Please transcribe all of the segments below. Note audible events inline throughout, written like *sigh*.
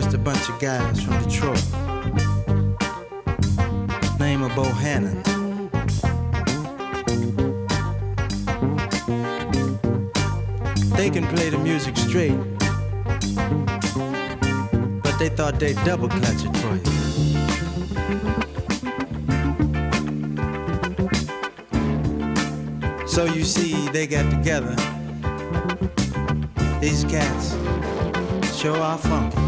Just a bunch of guys from Detroit. Name of Bohannon. They can play the music straight, but they thought they'd double clutch it for you. So you see, they got together. These cats sure are funky.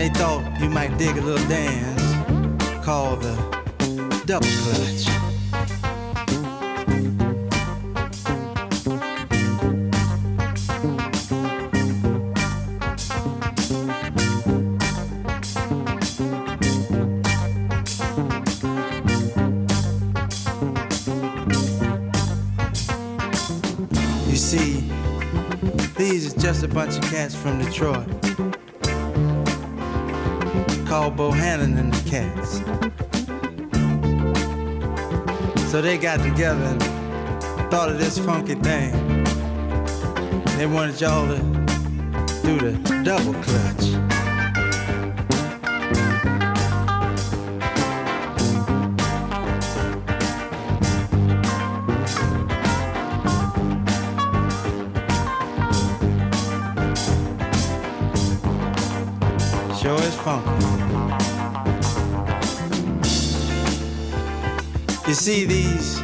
They thought you might dig a little dance called the double clutch. You see, these are just a bunch of cats from Detroit. Bohannon and the Cats. So they got together and thought of this funky thing. They wanted y'all to do the double clutch. Sure is funky. You see these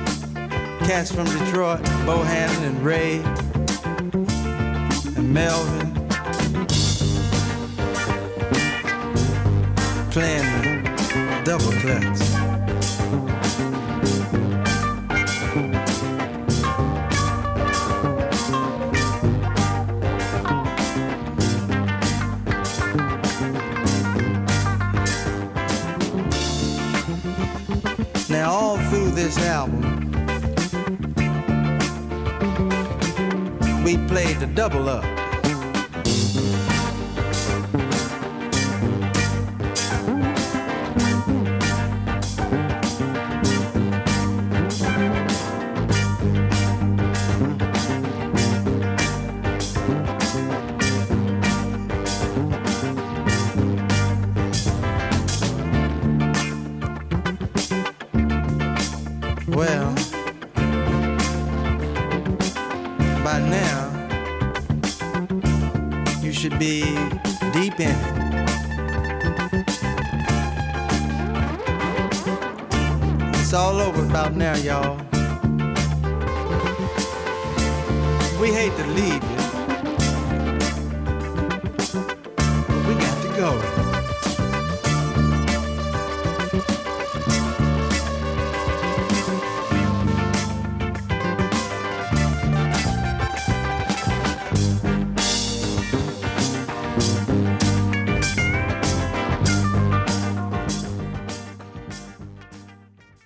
cats from Detroit, Bohannon and Ray and Melvin double up.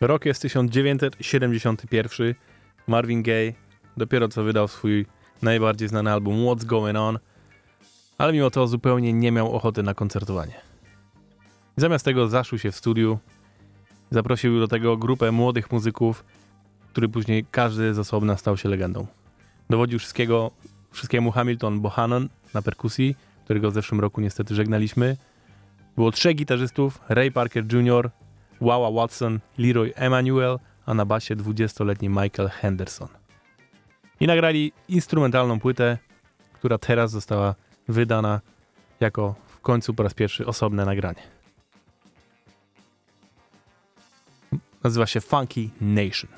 Rok jest 1971. Marvin Gaye dopiero co wydał swój najbardziej znany album What's Going On, ale mimo to zupełnie nie miał ochoty na koncertowanie. Zamiast tego zaszył się w studiu, zaprosił do tego grupę młodych muzyków, który później każdy z osobna stał się legendą. Dowodził wszystkiego, wszystkiemu Hamilton Bohannon na perkusji, którego w zeszłym roku niestety żegnaliśmy. Było trzech gitarzystów, Ray Parker Jr., Wawa Watson, Leroy Emanuel, a na basie 20-letni Michael Henderson. I nagrali instrumentalną płytę, która teraz została wydana jako w końcu po raz pierwszy osobne nagranie. Nazywa się Funky Nation.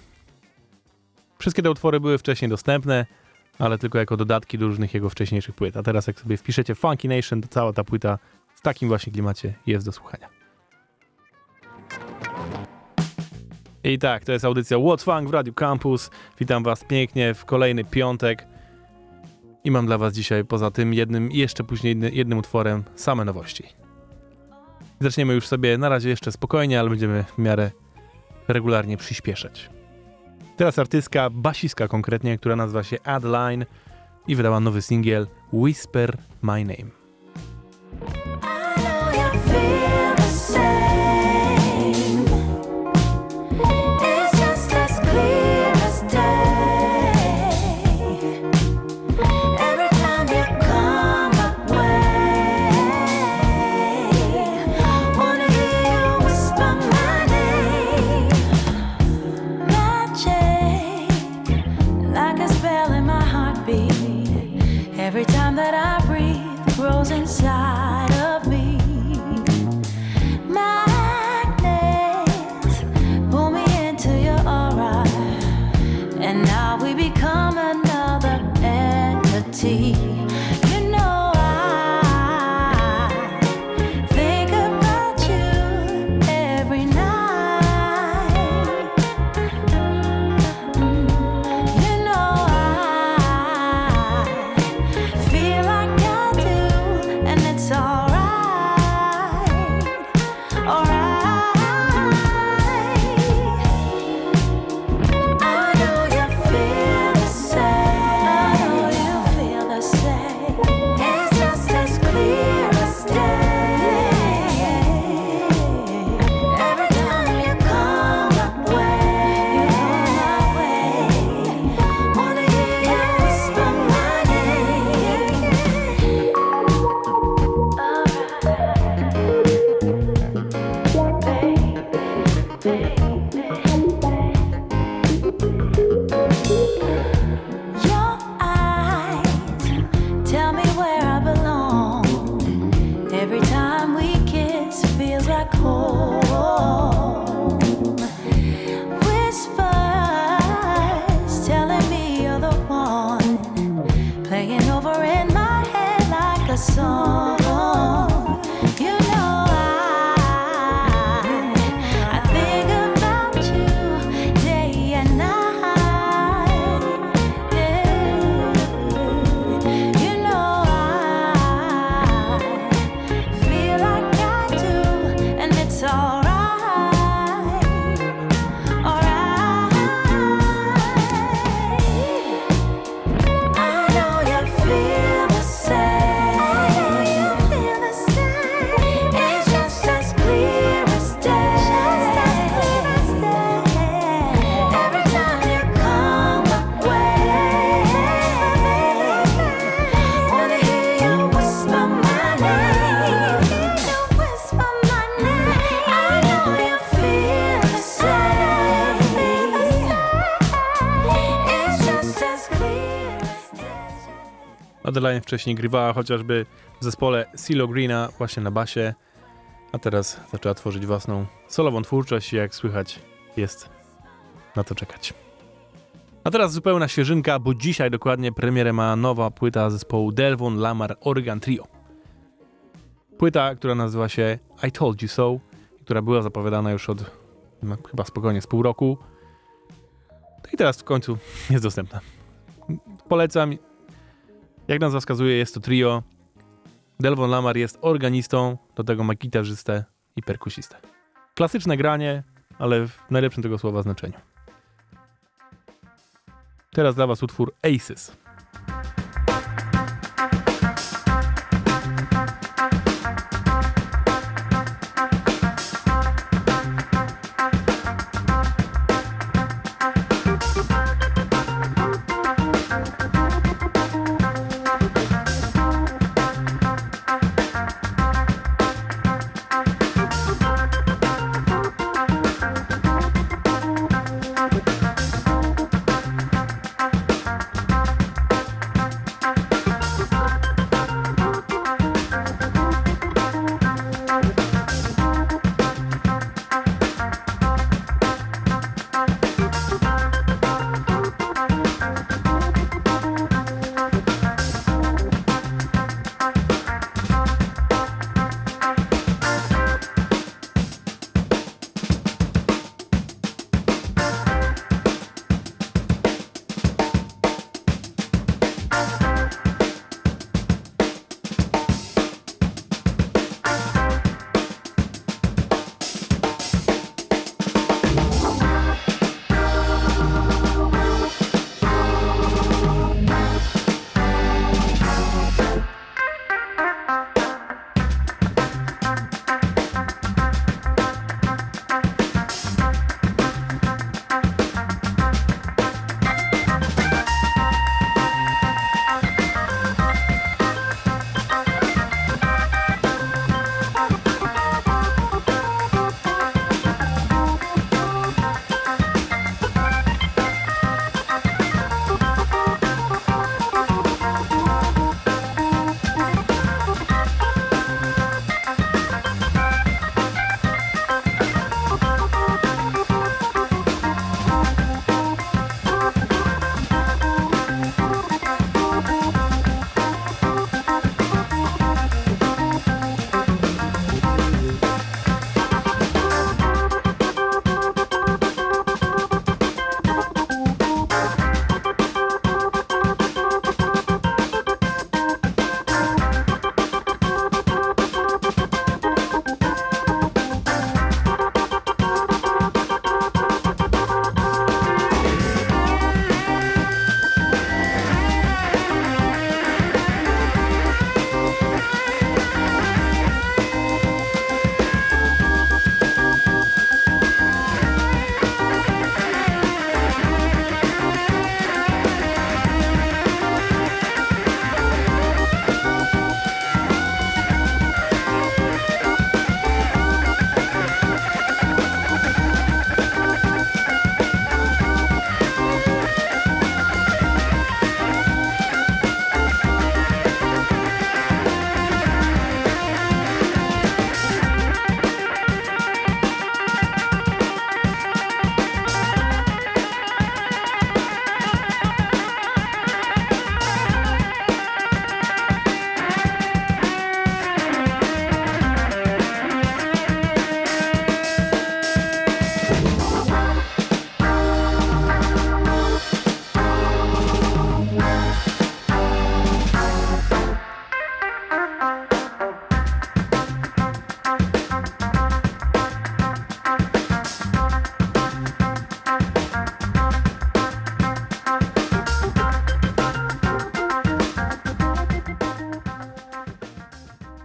Wszystkie te utwory były wcześniej dostępne, ale tylko jako dodatki do różnych jego wcześniejszych płyt. A teraz jak sobie wpiszecie Funky Nation, to cała ta płyta w takim właśnie klimacie jest do słuchania. I tak, to jest audycja What Funk w Radio Campus. Witam Was pięknie w kolejny piątek. I mam dla Was dzisiaj poza tym jednym jeszcze później jednym, utworem same nowości. Zaczniemy już sobie na razie jeszcze spokojnie, ale będziemy w miarę regularnie przyspieszać. Teraz artystka, basistka konkretnie, która nazywa się Adeline i wydała nowy singiel Whisper My Name. see. Wcześniej grywała chociażby w zespole Silo Greena właśnie na basie, a teraz zaczęła tworzyć własną solową twórczość i jak słychać jest na to czekać. A teraz zupełna świeżynka, bo dzisiaj dokładnie premierę ma nowa płyta zespołu Delvon Lamar Organ Trio. Płyta, która nazywa się I Told You So, która była zapowiadana już od no, chyba spokojnie z pół roku. No i teraz w końcu jest dostępna. Polecam, jak nazwa wskazuje, jest to trio. Delvon Lamar jest organistą, do tego ma gitarzystę i perkusistę. Klasyczne granie, ale w najlepszym tego słowa znaczeniu. Teraz dla Was utwór Aces.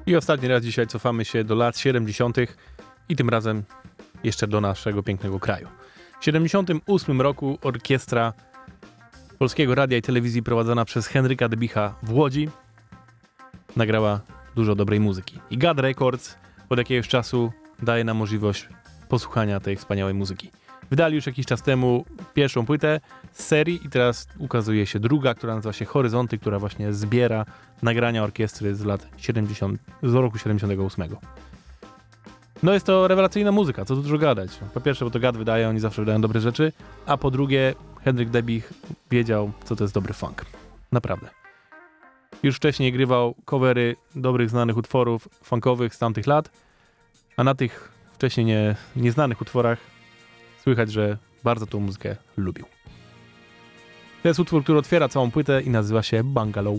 I ostatni raz dzisiaj cofamy się do lat 70. i tym razem jeszcze do naszego pięknego kraju. W 78 roku orkiestra Polskiego Radia i Telewizji prowadzona przez Henryka Debicha w Łodzi nagrała dużo dobrej muzyki. I GAD Records od jakiegoś czasu daje nam możliwość posłuchania tej wspaniałej muzyki. Wydali już jakiś czas temu pierwszą płytę z serii i teraz ukazuje się druga, która nazywa się Horyzonty, która właśnie zbiera nagrania orkiestry z lat 70, z roku 78. No jest to rewelacyjna muzyka, co tu dużo gadać. Po pierwsze, bo to gad wydaje, oni zawsze wydają dobre rzeczy, a po drugie, Henryk Debich wiedział, co to jest dobry funk. Naprawdę. Już wcześniej grywał covery dobrych, znanych utworów funkowych z tamtych lat, a na tych wcześniej nie, nieznanych utworach słychać, że bardzo tą muzykę lubił. To jest utwór, który otwiera całą płytę i nazywa się Bungalow.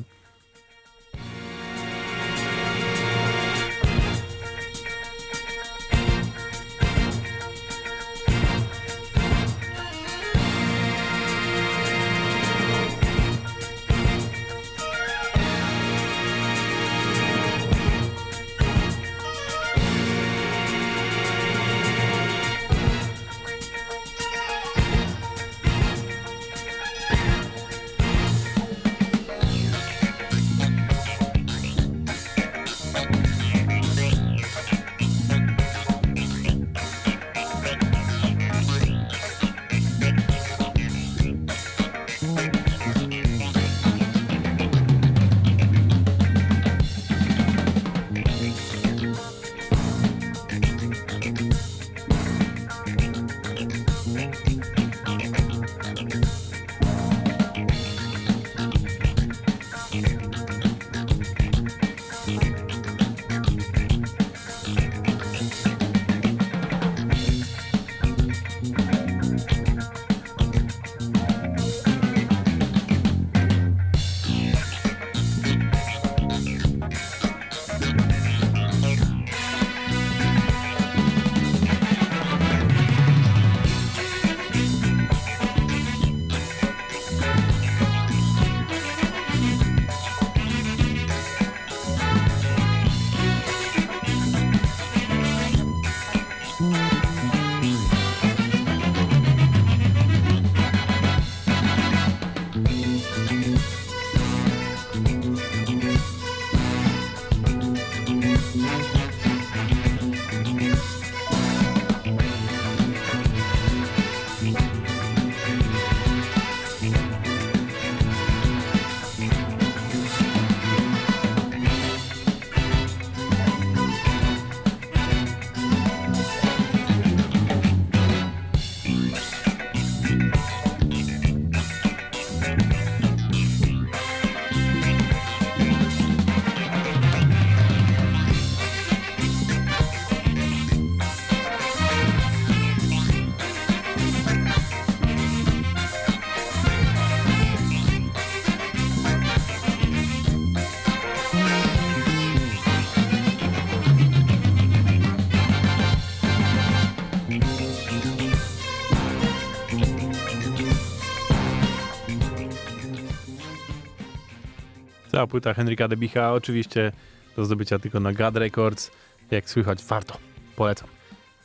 Cała płyta Henryka Debicha, oczywiście do zdobycia tylko na GAD Records. Jak słychać, warto. Polecam.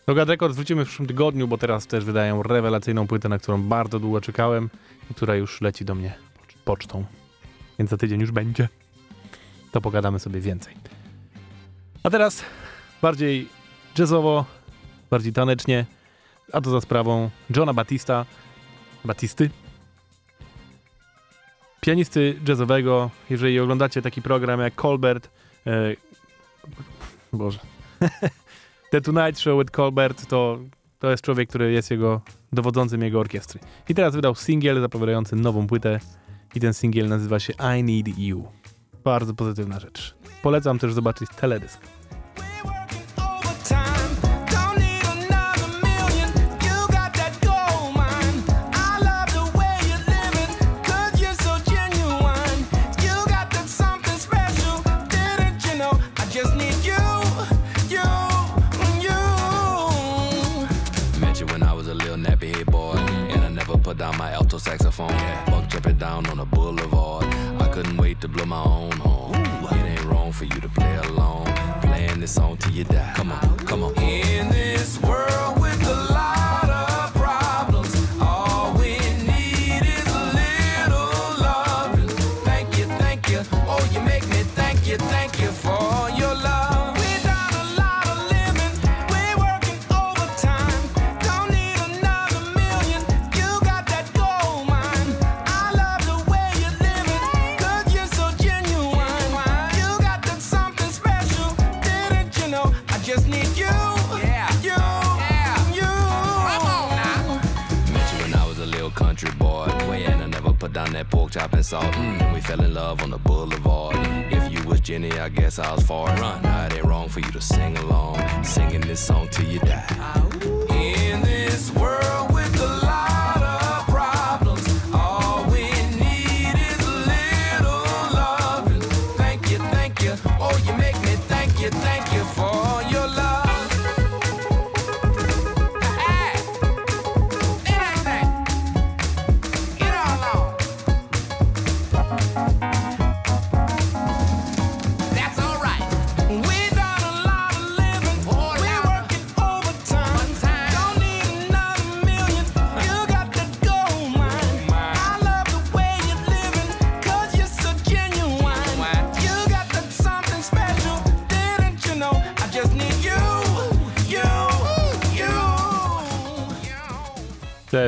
Do GAD Records wrócimy w przyszłym tygodniu, bo teraz też wydają rewelacyjną płytę, na którą bardzo długo czekałem i która już leci do mnie pocz- pocztą. Więc za tydzień już będzie. To pogadamy sobie więcej. A teraz bardziej jazzowo, bardziej tanecznie, a to za sprawą Johna Batista, Batisty, pianisty jazzowego. Jeżeli oglądacie taki program jak Colbert, e, Boże, *laughs* The Tonight Show with Colbert, to, to jest człowiek, który jest jego dowodzącym jego orkiestry. I teraz wydał singiel zapowiadający nową płytę i ten singiel nazywa się I Need You. Bardzo pozytywna rzecz. Polecam też zobaczyć teledysk. Down on a boulevard. I couldn't wait to blow my own horn. It ain't wrong for you to play along. Playing this song till you die. Come on, come on. In this world down that pork chop and salt. Mm, and we fell in love on the boulevard. If you was Jenny, I guess I was far run. Now it ain't wrong for you to sing along. Singing this song till you die. In this world with a lot of problems, all we need is a little loving. Thank you, thank you. Oh, you make me thank you, thank you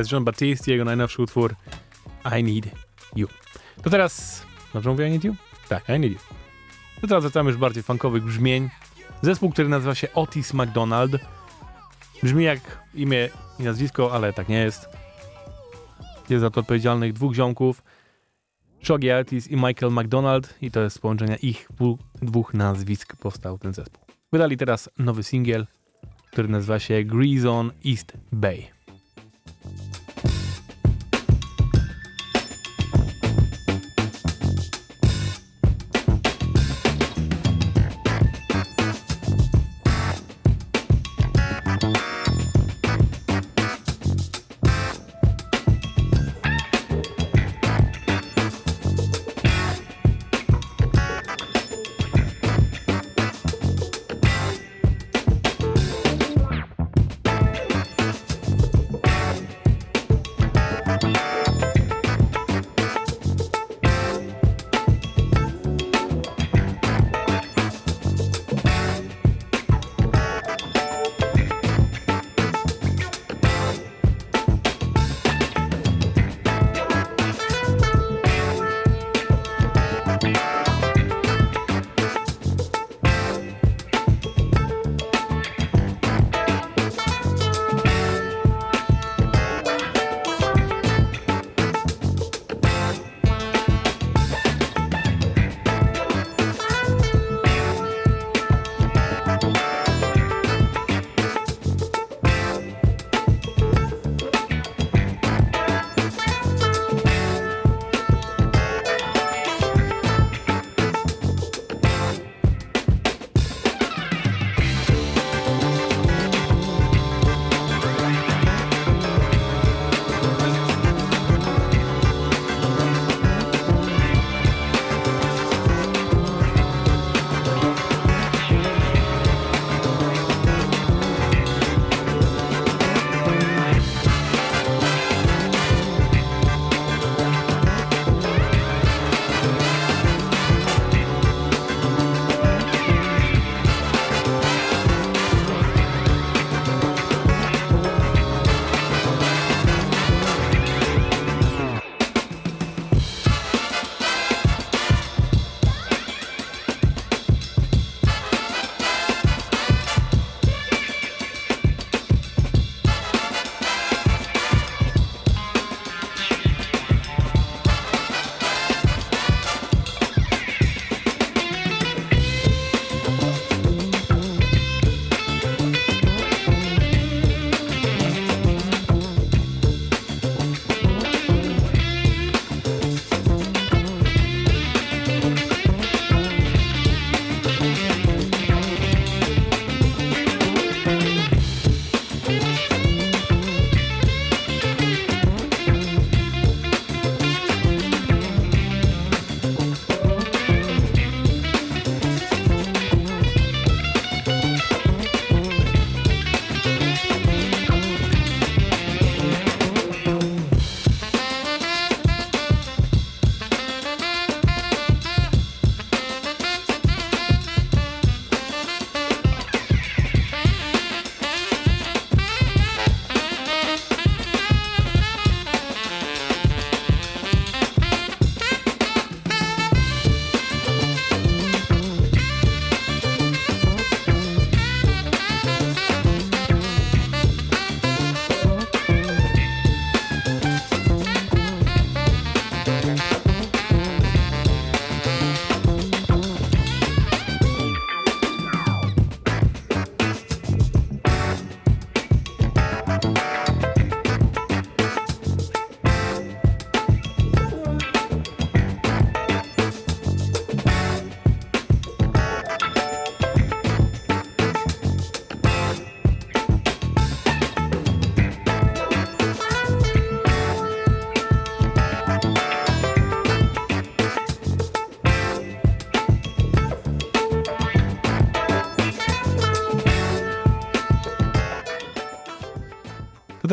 jest John Baptiste, jego najnowszy utwór I Need You. To teraz... Dobrze mówię I Need You? Tak, I Need You. To teraz wracamy już bardziej funkowych brzmień. Zespół, który nazywa się Otis McDonald. Brzmi jak imię i nazwisko, ale tak nie jest. Jest za to odpowiedzialnych dwóch ziomków. Shoggy Otis i Michael McDonald i to jest z połączenia ich dwóch nazwisk powstał ten zespół. Wydali teraz nowy singiel, który nazywa się Grease on East Bay.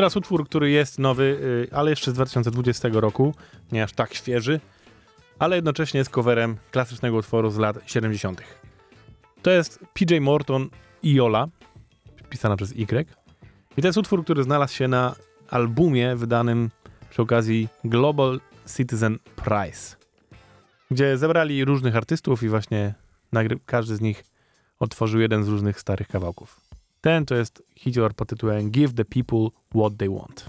Teraz utwór, który jest nowy, y, ale jeszcze z 2020 roku, nie aż tak świeży, ale jednocześnie jest coverem klasycznego utworu z lat 70. To jest PJ Morton i Jola, pisana przez Y. I to jest utwór, który znalazł się na albumie wydanym przy okazji Global Citizen Prize, gdzie zebrali różnych artystów i właśnie każdy z nich otworzył jeden z różnych starych kawałków. Ten to jest hicior pod tytułem Give the People What They Want.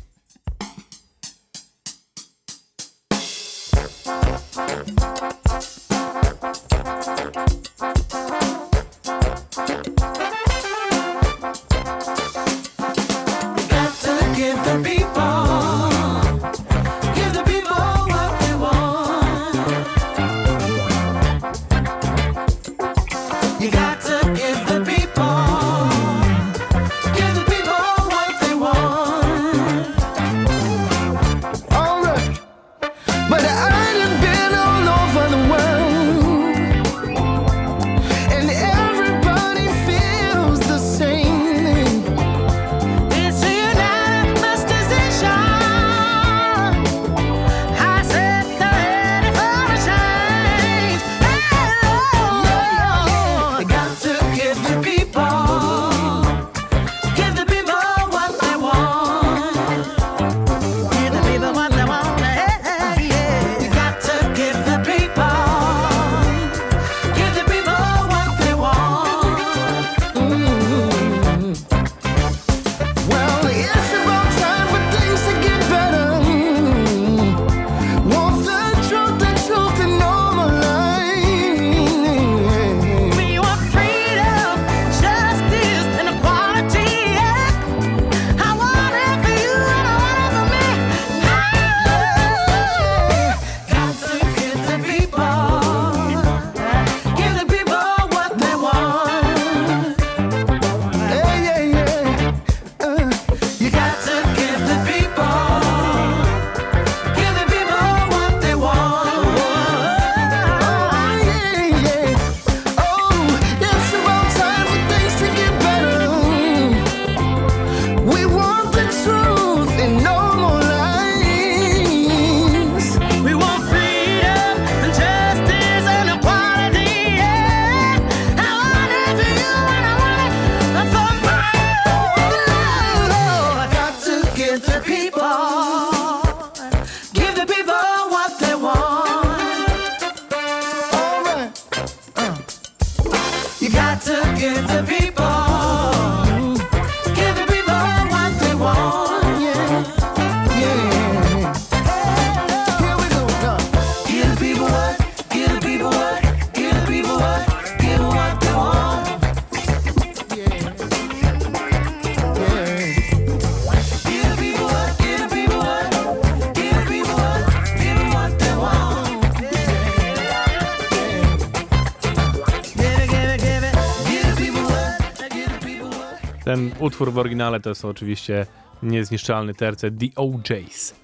Utwór w oryginale to jest oczywiście niezniszczalny tercet The OJs.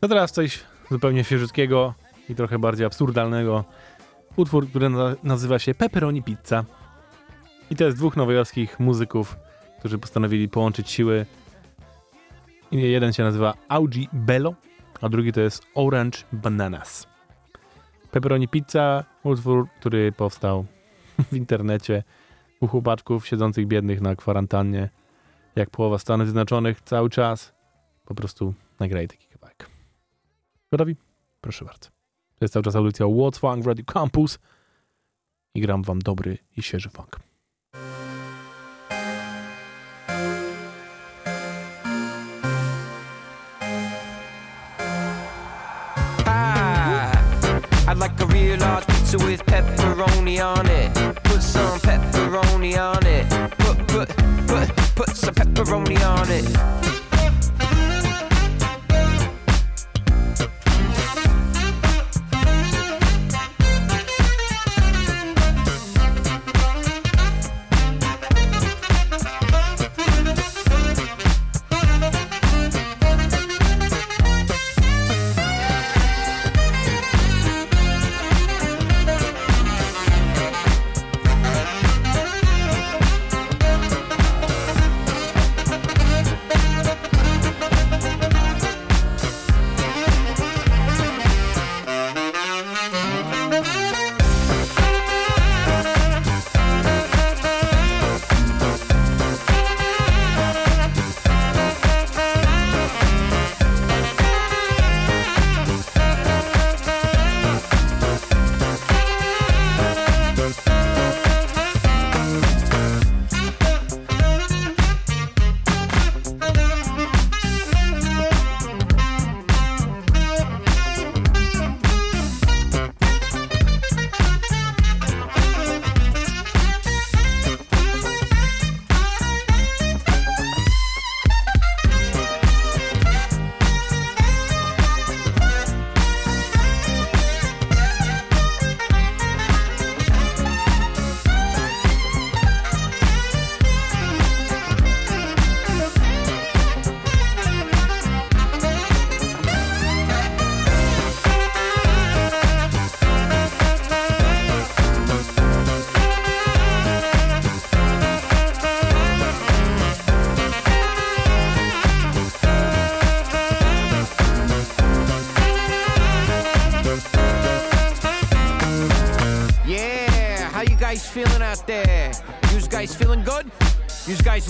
To teraz coś zupełnie świeżutkiego i trochę bardziej absurdalnego. Utwór, który na nazywa się Pepperoni Pizza. I to jest dwóch nowojorskich muzyków, którzy postanowili połączyć siły. Jeden się nazywa Augie Bello, a drugi to jest Orange Bananas. Pepperoni Pizza, utwór, który powstał w internecie u chłopaczków siedzących biednych na kwarantannie, jak połowa Stanów Zjednoczonych cały czas. Po prostu nagrali taki kawałek. Gotowi? Proszę bardzo. To jest cały czas audycja What's Funk w Radio Campus i gram wam dobry i świeży funk. pie. I'd like a real large pizza with pepperoni on it. Put some pepperoni on it. Put put put put some pepperoni on it.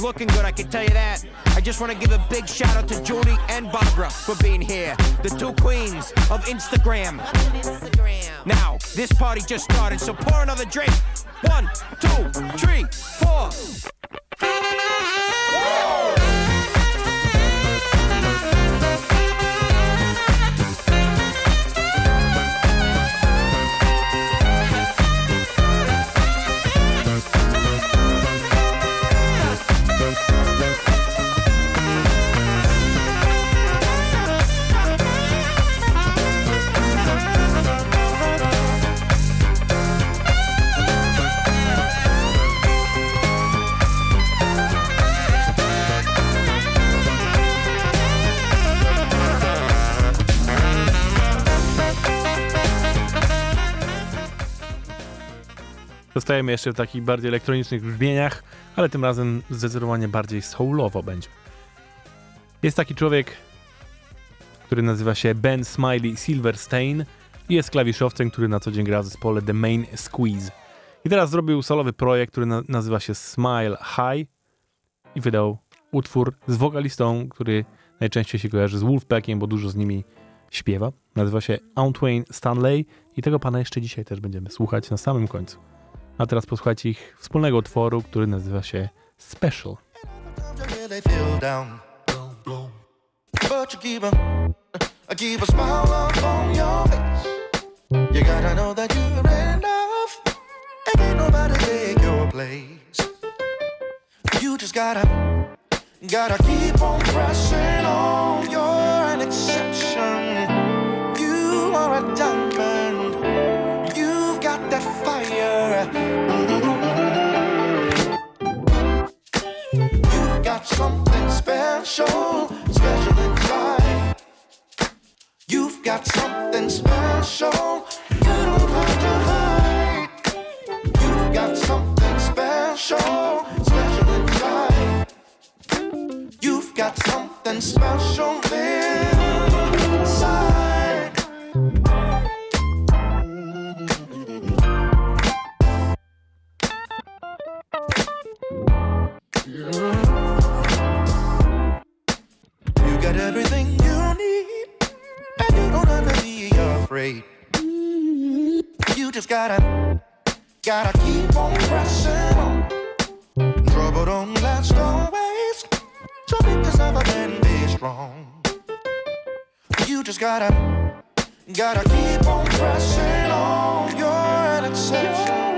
Looking good, I can tell you that. I just want to give a big shout out to Judy and Barbara for being here, the two queens of Instagram. Now, this party just started, so pour another drink. One, two, three, four. Zostajemy jeszcze w takich bardziej elektronicznych brzmieniach, ale tym razem zdecydowanie bardziej soulowo będzie. Jest taki człowiek, który nazywa się Ben Smiley Silverstein i jest klawiszowcem, który na co dzień gra w zespole The Main Squeeze. I teraz zrobił solowy projekt, który na nazywa się Smile High i wydał utwór z wokalistą, który najczęściej się kojarzy z Wolfpackiem, bo dużo z nimi śpiewa. Nazywa się Antwain Stanley i tego pana jeszcze dzisiaj też będziemy słuchać na samym końcu. A teraz posłuchajcie ich wspólnego utworu, który nazywa się Special. You really feel down. But you keep a, keep You've got something special, special inside. You've got something special you don't have to hide. You've got something special, special inside. You've got something special inside. Afraid. You just gotta, gotta keep on pressing on. Trouble don't last always, so make yourself and be strong. You just gotta, gotta keep on pressing on. You're exception.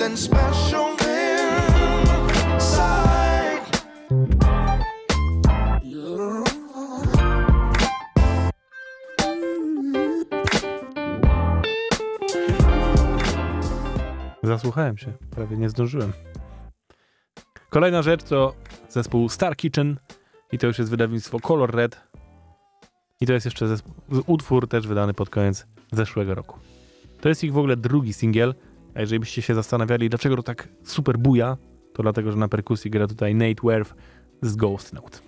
Something special. Zasłuchałem się, prawie nie zdążyłem. Kolejna rzecz to zespół Star Kitchen i to już jest wydawnictwo Color Red. I to jest jeszcze zespół, utwór też wydany pod koniec zeszłego roku. To jest ich w ogóle drugi singiel, a jeżeli byście się zastanawiali, dlaczego to tak super buja, to dlatego, że na perkusji gra tutaj Nate Werf z Ghost Note.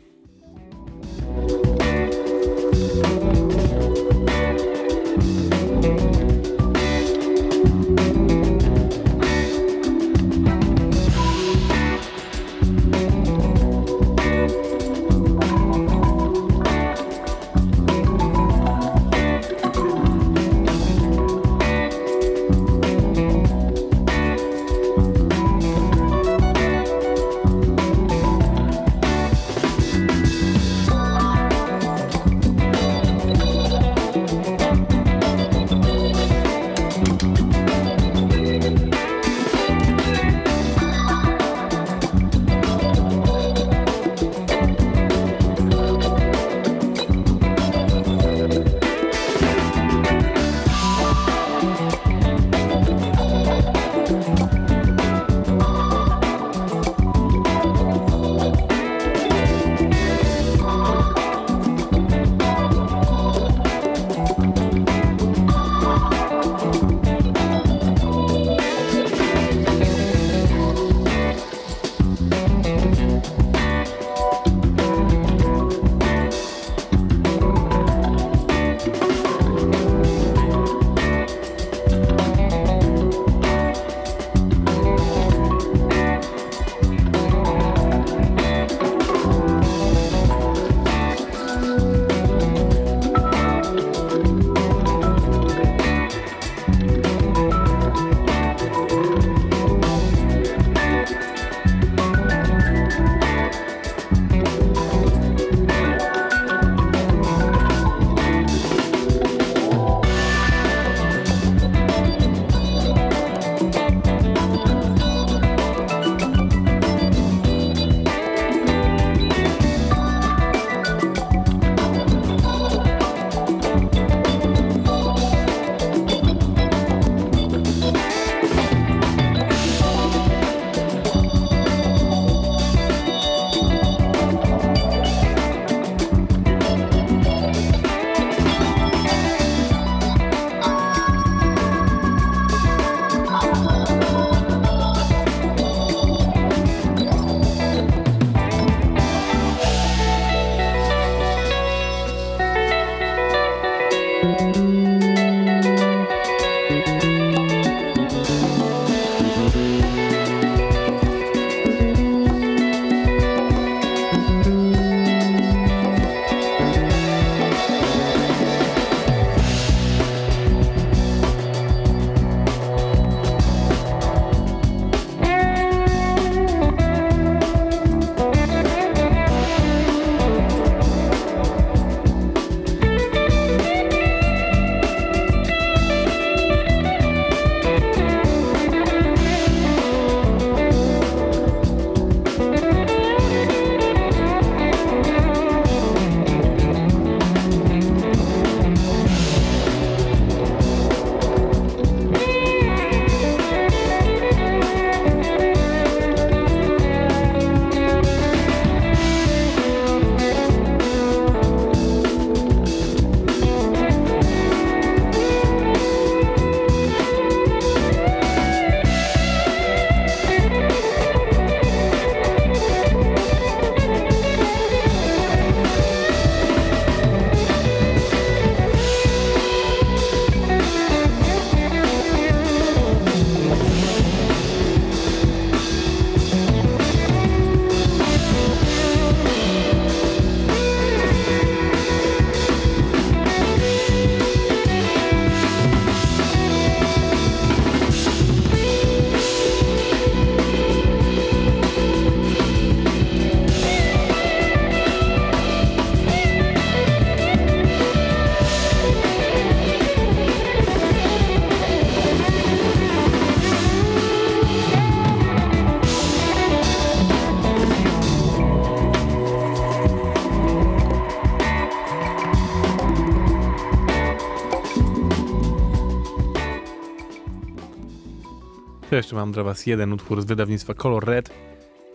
Jeszcze mam dla Was jeden utwór z wydawnictwa Color Red.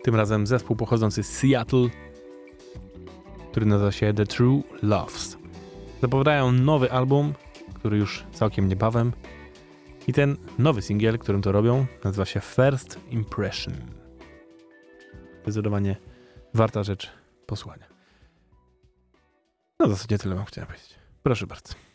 Tym razem zespół pochodzący z Seattle, który nazywa się The True Loves. Zapowiadają nowy album, który już całkiem niebawem. I ten nowy singiel, którym to robią, nazywa się First Impression. Zdecydowanie warta rzecz posłuchania. No w zasadzie tyle wam chciałem powiedzieć. Proszę bardzo.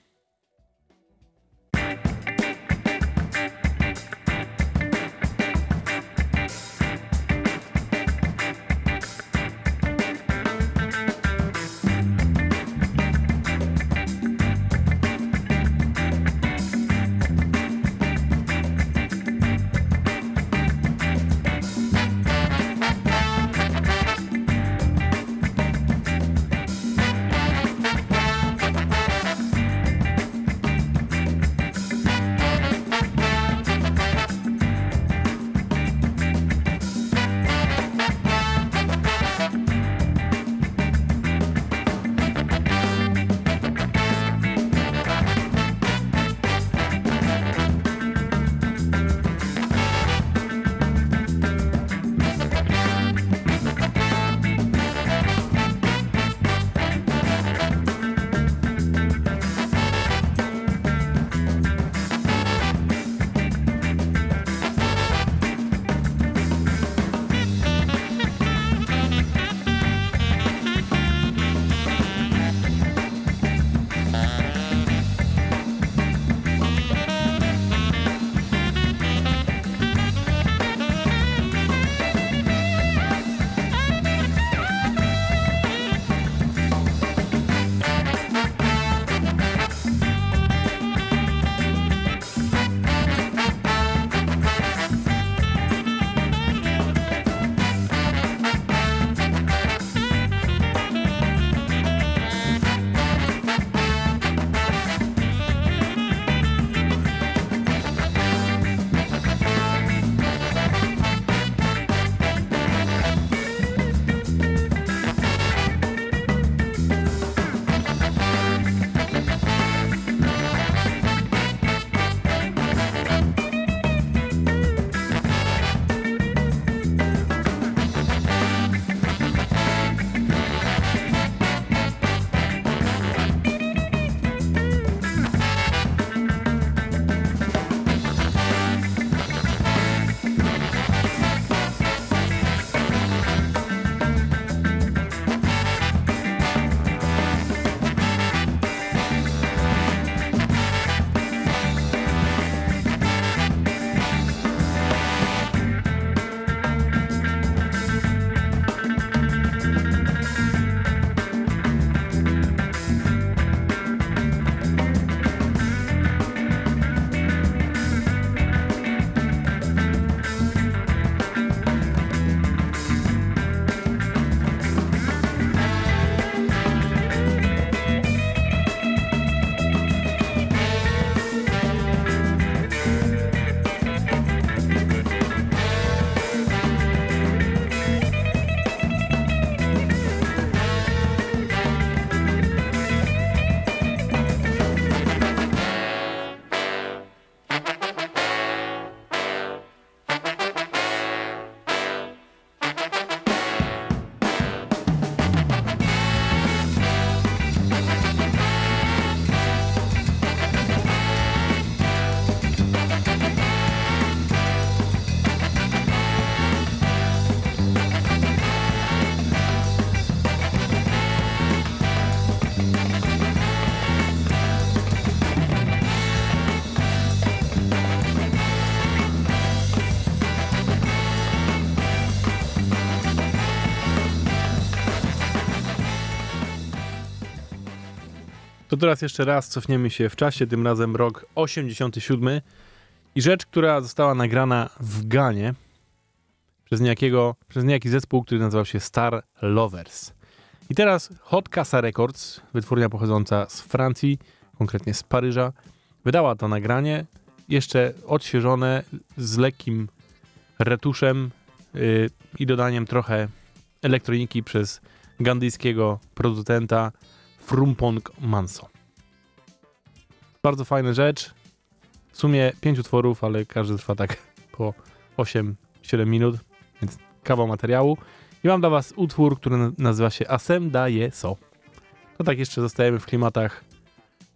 Teraz jeszcze raz cofniemy się w czasie, tym razem rok 87 i rzecz, która została nagrana w Ganie przez, niejakiego, przez niejaki zespół, który nazywał się Star Lovers. I teraz Hot Casa Records, wytwórnia pochodząca z Francji, konkretnie z Paryża, wydała to nagranie, jeszcze odświeżone z lekkim retuszem yy, i dodaniem trochę elektroniki przez gandyjskiego producenta Frumpong Manso. Bardzo fajna rzecz. W sumie pięć utworów, ale każdy trwa tak *laughs* po 8-7 minut, więc kawał materiału. I mam dla was utwór, który na- nazywa się Asem Daje So. To tak jeszcze zostajemy w klimatach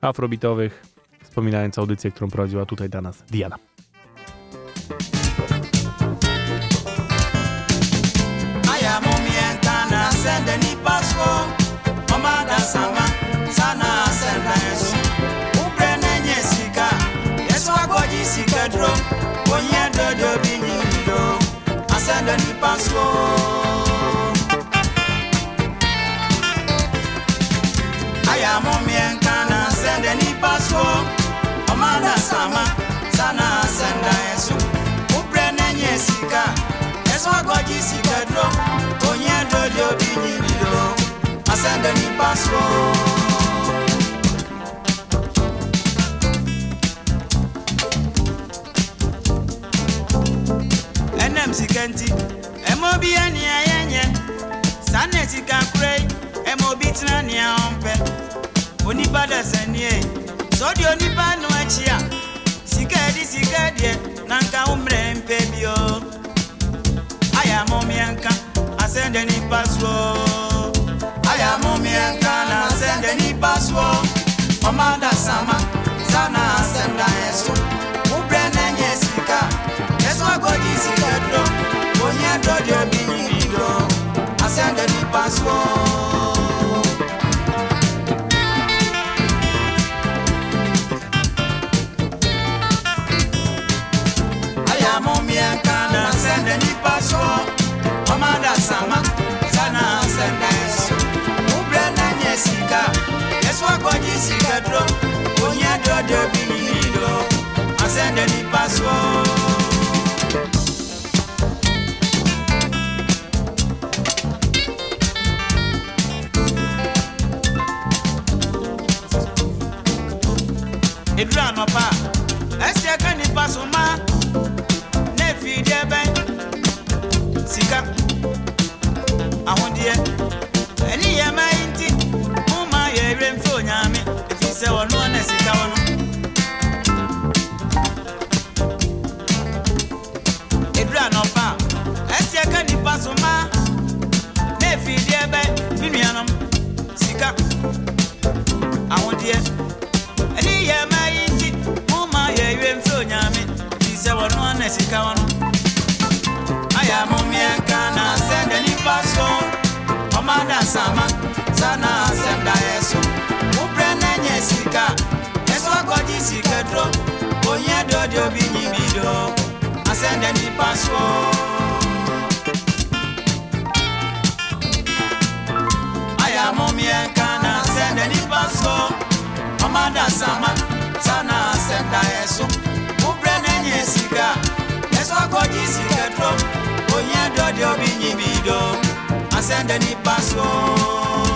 afrobitowych, wspominając audycję, którą prowadziła tutaj dla nas Diana. Aya le ni paso. Aya mo mien sende ni paso. Omada sama sana senda esu. Upre nenye sika. Eso agoji sika dro. Onye do di ni do. Asende ni paso. nti ɛmɔ bi yɛ nea yɛnyɛ saa na sika kura yi ɛmɔ bi tena nea ɔmpɛ onipa dasanie sɛ ɔde onipa no akyi a sika ɛde sika deɛ na nka wo mmerɛ mpɛ bio ayɛ amɔ mmeɛnka asɛn de nipa soɔ ayɛ amɔ mmeɛnka na asɛn de nipa soɔ ɔma da sama saa na asɛm da yɛ so wo brɛ na nyɛ sika yɛ so Sika drum, onye dodo bi ni asende ni. eduru anọpa esi aka nipa so ma na-efi dị ebe sika ahụdịe eni ya eme ntị mụ ma ya ere mfe onye amị efi ise ọnụ ọ na-esika ọnụ nesika wana aya momiaka nasengeli paso omada sama sana asemda yeso uprenenye sika yeso akoji sikedro onyedodio binyibido asendeli paso aya momiaka nasendeli paso omada sama sana asemda yeso uprenenye sika wakɔgye sikɛtrɔm onyɛ dɔdeɛ obi nyi bidɔm asɛndɛ nipa soɔ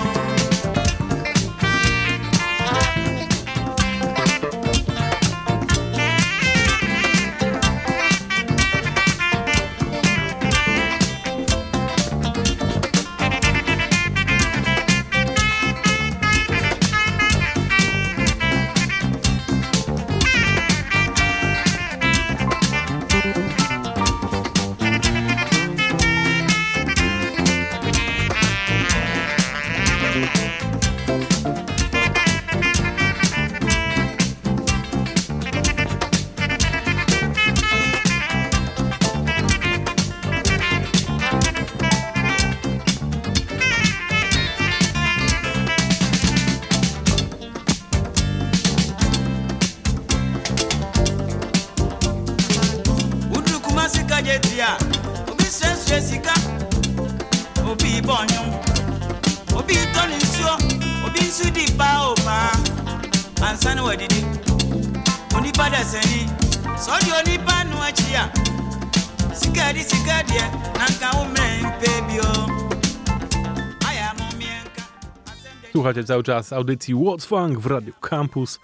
Słuchacie cały czas audycji What's Funk w Radio Campus.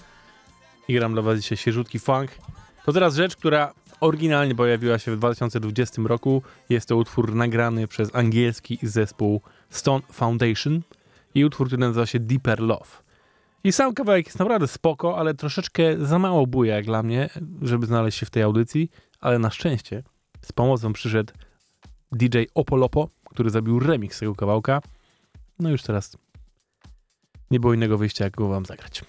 I gram dla was dzisiaj świeżutki funk. To teraz rzecz, która oryginalnie pojawiła się w 2020 roku. Jest to utwór nagrany przez angielski zespół Stone Foundation i utwór, który nazywa się Deeper Love. I sam kawałek jest naprawdę spoko, ale troszeczkę za mało buja jak dla mnie, żeby znaleźć się w tej audycji, ale na szczęście z pomocą przyszedł DJ Opolopo, który zabił remix tego kawałka. No już teraz nie było innego wyjścia, jak go wam zagrać.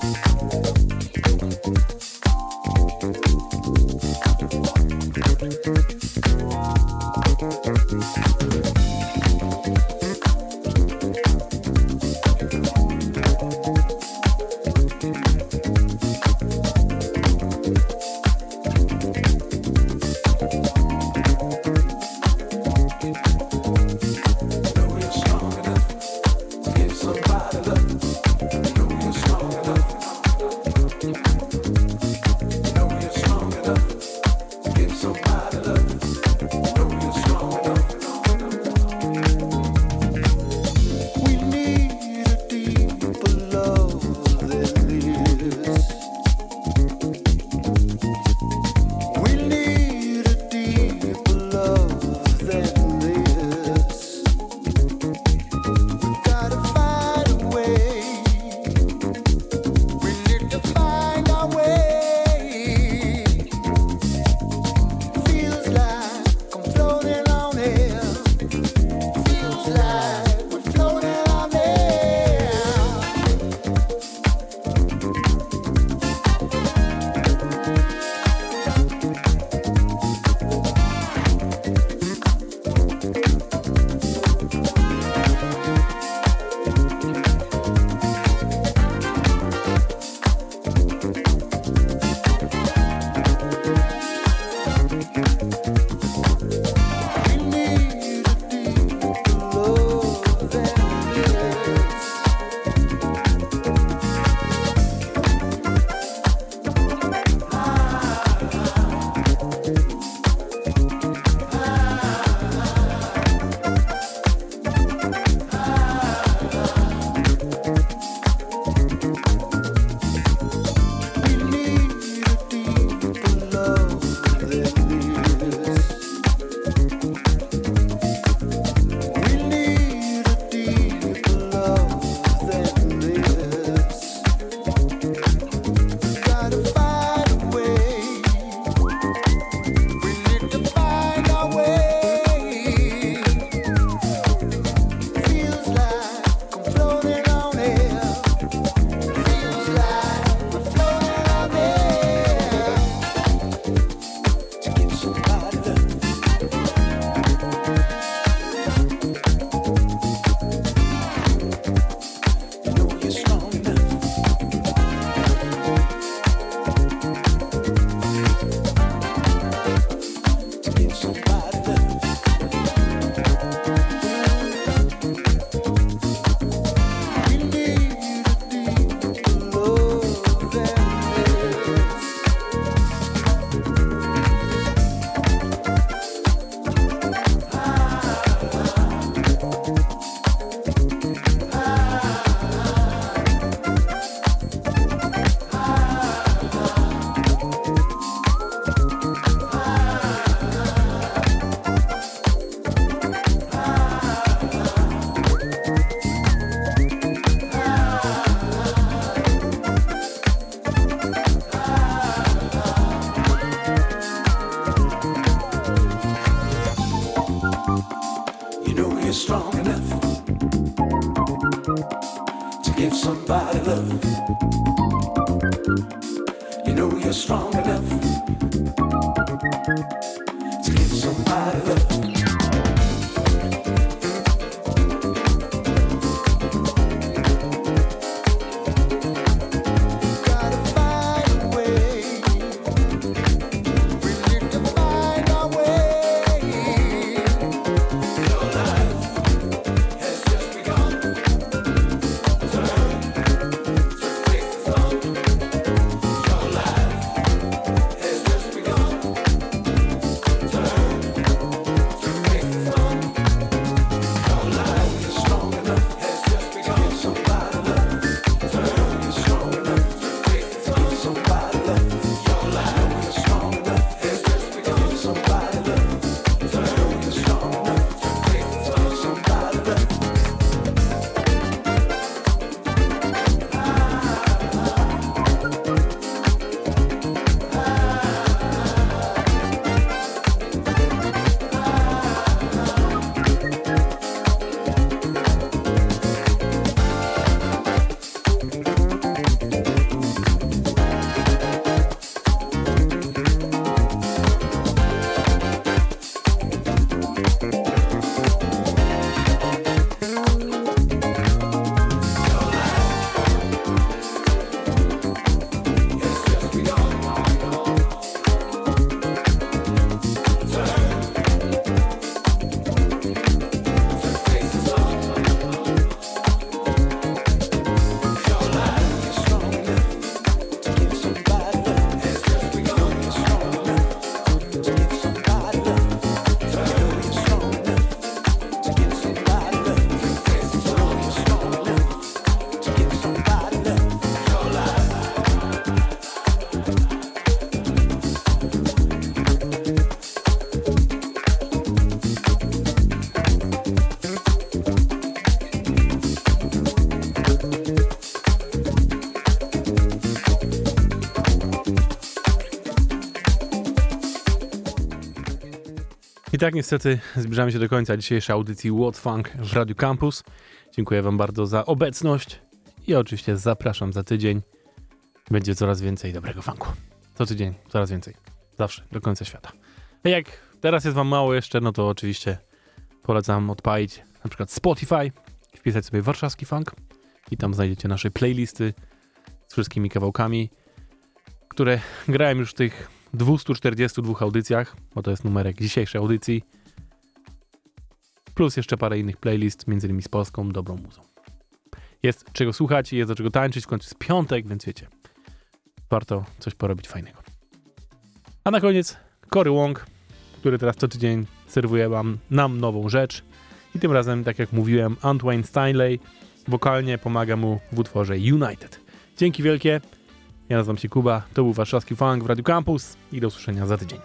We I tak niestety zbliżamy się do końca dzisiejszej audycji What Funk w Radio Campus. Dziękuję Wam bardzo za obecność i oczywiście zapraszam za tydzień. Będzie coraz więcej dobrego funku. Co tydzień, coraz więcej. Zawsze, do końca świata. A jak teraz jest Wam mało jeszcze, no to oczywiście polecam odpalić na przykład Spotify, wpisać sobie warszawski funk i tam znajdziecie nasze playlisty z wszystkimi kawałkami, które grałem już w tych 242 audycjach, bo to jest numerek dzisiejszej audycji. Plus jeszcze parę innych playlist, między innymi z polską dobrą muzą. Jest czego słuchać i jest do czego tańczyć, w końcu jest piątek, więc wiecie, warto coś porobić fajnego. A na koniec Cory Wong, który teraz co tydzień serwuje wam, nam nową rzecz. I tym razem, tak jak mówiłem, Antwain Steinley wokalnie pomaga mu w utworze United. Dzięki wielkie. Ja nazywam się Kuba, to był warszawski funk w Radio Campus i do usłyszenia za tydzień.